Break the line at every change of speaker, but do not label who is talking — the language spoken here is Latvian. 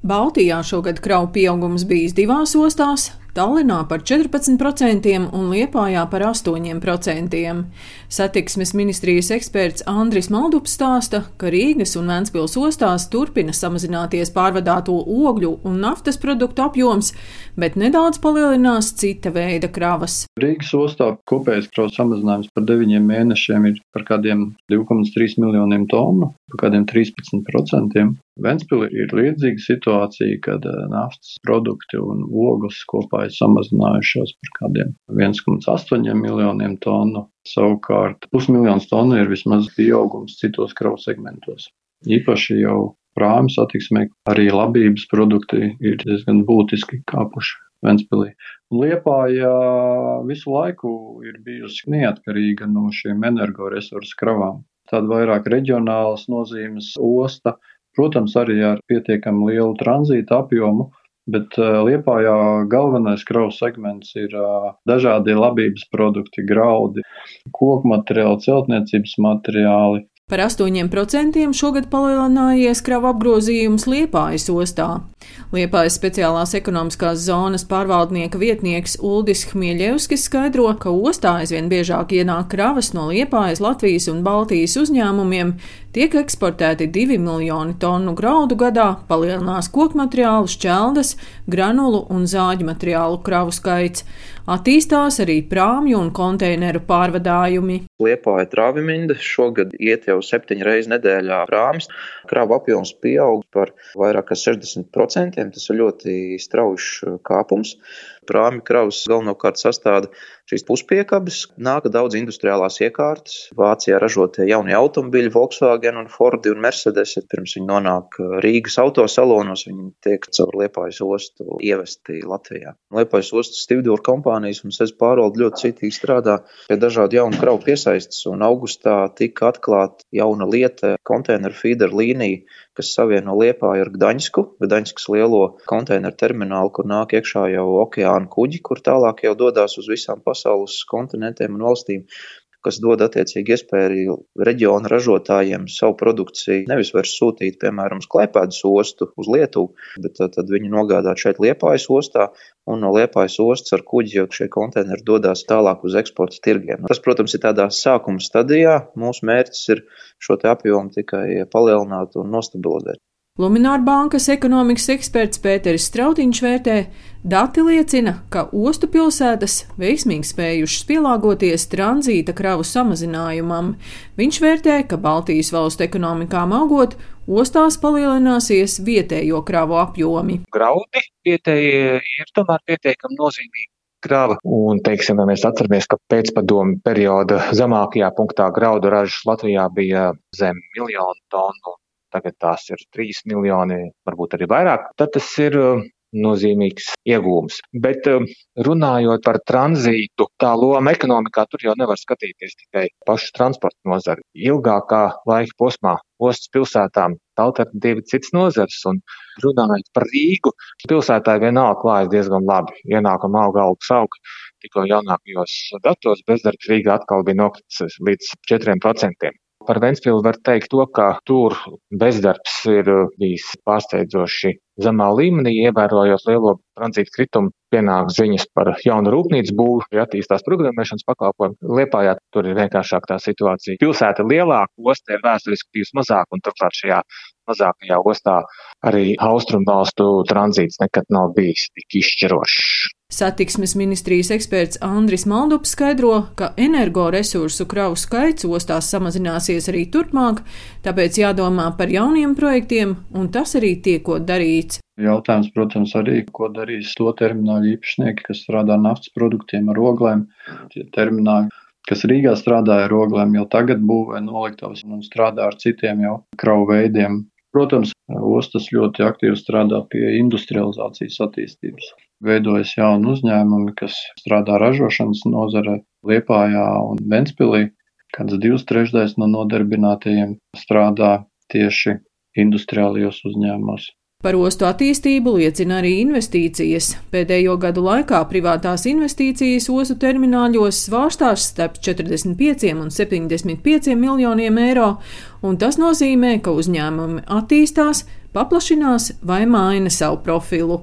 Baltijā šogad kravu pieaugums bijis divās ostās Tallinā par 14% un Liepājā par 8%. Satiksmes ministrijas eksperts Andris Maldups stāsta, ka Rīgas un Ventspils ostās turpina samazināties pārvadāto ogļu un naftas produktu apjoms, bet nedaudz palielinās cita veida kravas.
Rīgas ostā kopējais kravas samazinājums par 9 mēnešiem ir par kādiem 2,3 miljoniem tonu, par kādiem 13%. Ventspilī ir līdzīga situācija, kad eh, naftas produkti un ogles kopā ir samazinājušās par kādiem 1,8 miljoniem tonu. Savukārt pusmiljons tonu ir vismaz pieaugums citos kravu segmentos. Īpaši jau prāmu satiksmē arī labības produkti ir diezgan būtiski kāpuši Ventspilī. Liepāja visu laiku ir bijusi neatkarīga no šiem energoresursu kravām. Tāda vairāk reģionālas nozīmes osta, Protams, arī ar pietiekami lielu tranzīta apjomu, bet uh, Liepājā galvenais kravu segments ir uh, dažādi labības produkti, graudi, koku materiāli, celtniecības materiāli,
Par 8% šogad palielinājies kravu apgrozījums Liepājas ostā. Liepājas speciālās ekonomiskās zonas pārvaldnieka vietnieks Uldis Hmieļevskis skaidro, ka ostā aizvien biežāk ienāk kravas no Liepājas, Latvijas un Baltijas uzņēmumiem, tiek eksportēti 2 miljoni tonu graudu gadā, palielinās kokmateriālu, šķeldas, granulu un zāģu materiālu kravu skaits. Attīstās arī prāmju un konteineru pārvadājumi.
Liepāja trāviminda šogad iet jau septiņu reizi nedēļā prāmis. Kravu apjoms pieaug par vairāk kā 60%. Tas ir ļoti strauji kāpums. Prāmi kravas galvenokārt sastāda šīs puspiekabes, nāk daudz industriālās iekārtas. Vācijā ražotie jaunie automobiļi, Volkswagen un Ford un Mercedes, pirms viņi nonāk Rīgas autosalonos, viņi tiek caur Liepājas ostu ievesti Latvijā. Liepājas ostas Stivdūra kompānijas un SES pārvalde ļoti citīgi strādā pie dažādu jaunu kravu piesaistes, un augustā tika atklāta jauna lieta - konteineru feeder līnija, kas savieno Liepāju ar Gdaņsku, Gdaņskas lielo konteineru terminālu, kur nāk iekšā jau okeāna kuģi, kur tālāk jau dodas uz visām pasaules kontinentiem un valstīm kas dod attiecīgi iespēju arī reģiona ražotājiem savu produkciju nevis vairs sūtīt, piemēram, uz Klaipēdas ostu, uz Lietuvu, bet tad, tad viņi nogādāt šeit Liepājas ostā, un no Liepājas ostas ar kuģi jau šie konteineri dodas tālāk uz eksporta tirgiem. Tas, protams, ir tādā sākuma stadijā. Mūsu mērķis ir šo apjomu tikai palielināt un nostabilizēt.
Lumināra bankas ekonomikas eksperts Pēteris Strautiņš vērtē, dati liecina, ka ostu pilsētas veiksmīgi spējušas pielāgoties tranzīta kravu samazinājumam. Viņš vērtē, ka Baltijas valstu ekonomikām augot, ostās palielināsies vietējo kravu apjomi.
Graudi vietējie ir tomēr pietiekami nozīmīgi krava. Un, teiksim, ja mēs atceramies, ka pēcpadomu perioda zemākajā punktā graudu ražas Latvijā bija zem miljonu tonu, tagad tās ir 3 miljoni, varbūt arī vairāk, tad tas ir uh, nozīmīgs iegūms. Bet um, runājot par tranzītu, tā loma ekonomikā tur jau nevar skatīties tikai pašu transporta nozari. Ilgākā laika posmā ostas pilsētām alternatīvi cits nozars. Un runājot par Rīgu, pilsētā vienalga klājas diezgan labi. Ienākuma auga algas aug. Tikko jaunākajos datos bezdarbs Rīgā atkal bija nokritis līdz 4%. Par Ventspili var teikt to, ka tur bezdarbs ir uh, bijis pārsteidzoši zemā līmenī, ievērojot lielo tranzīta kritumu, pienāk ziņas par jaunu rūpnīcu būvu, attīstās programmēšanas pakalpojumu. Liepājā tur ir vienkāršāk tā situācija. Pilsēta ir lielāka, ostē ir vēsturiski bijusi mazāk, un turklāt šajā mazākajā ostā arī austrumvalstu tranzīts nekad nav bijis tik izšķirošs.
Satiksmes ministrijas eksperts Andris Maldups skaidro, ka energoresursu kravu skaits ostās samazināsies arī turpmāk, tāpēc jādomā par jauniem projektiem, un tas arī tiekot darīts.
Jautājums, protams, arī, ko darīs to termināļu īpašnieki, kas strādā naftas produktiem ar oglēm. Tie termināļi, kas Rīgā strādāja ar oglēm, jau tagad būvē noliktavas un strādā ar citiem jau kravu veidiem. Protams, ostas ļoti aktīvi strādā pie industrializācijas attīstības. Veidojas jauni uzņēmumi, kas strādā ražošanas nozarē Liepājā un Ventspilī. Kāds divas trešdaļas no nodarbinātajiem strādā tieši industriālajos uzņēmumos.
Par ostu attīstību liecina arī investīcijas. Pēdējo gadu laikā privātās investīcijas ostu termināļos svārstās starp 45 un 75 miljoniem eiro, un tas nozīmē, ka uzņēmumi attīstās, paplašinās vai maina savu profilu.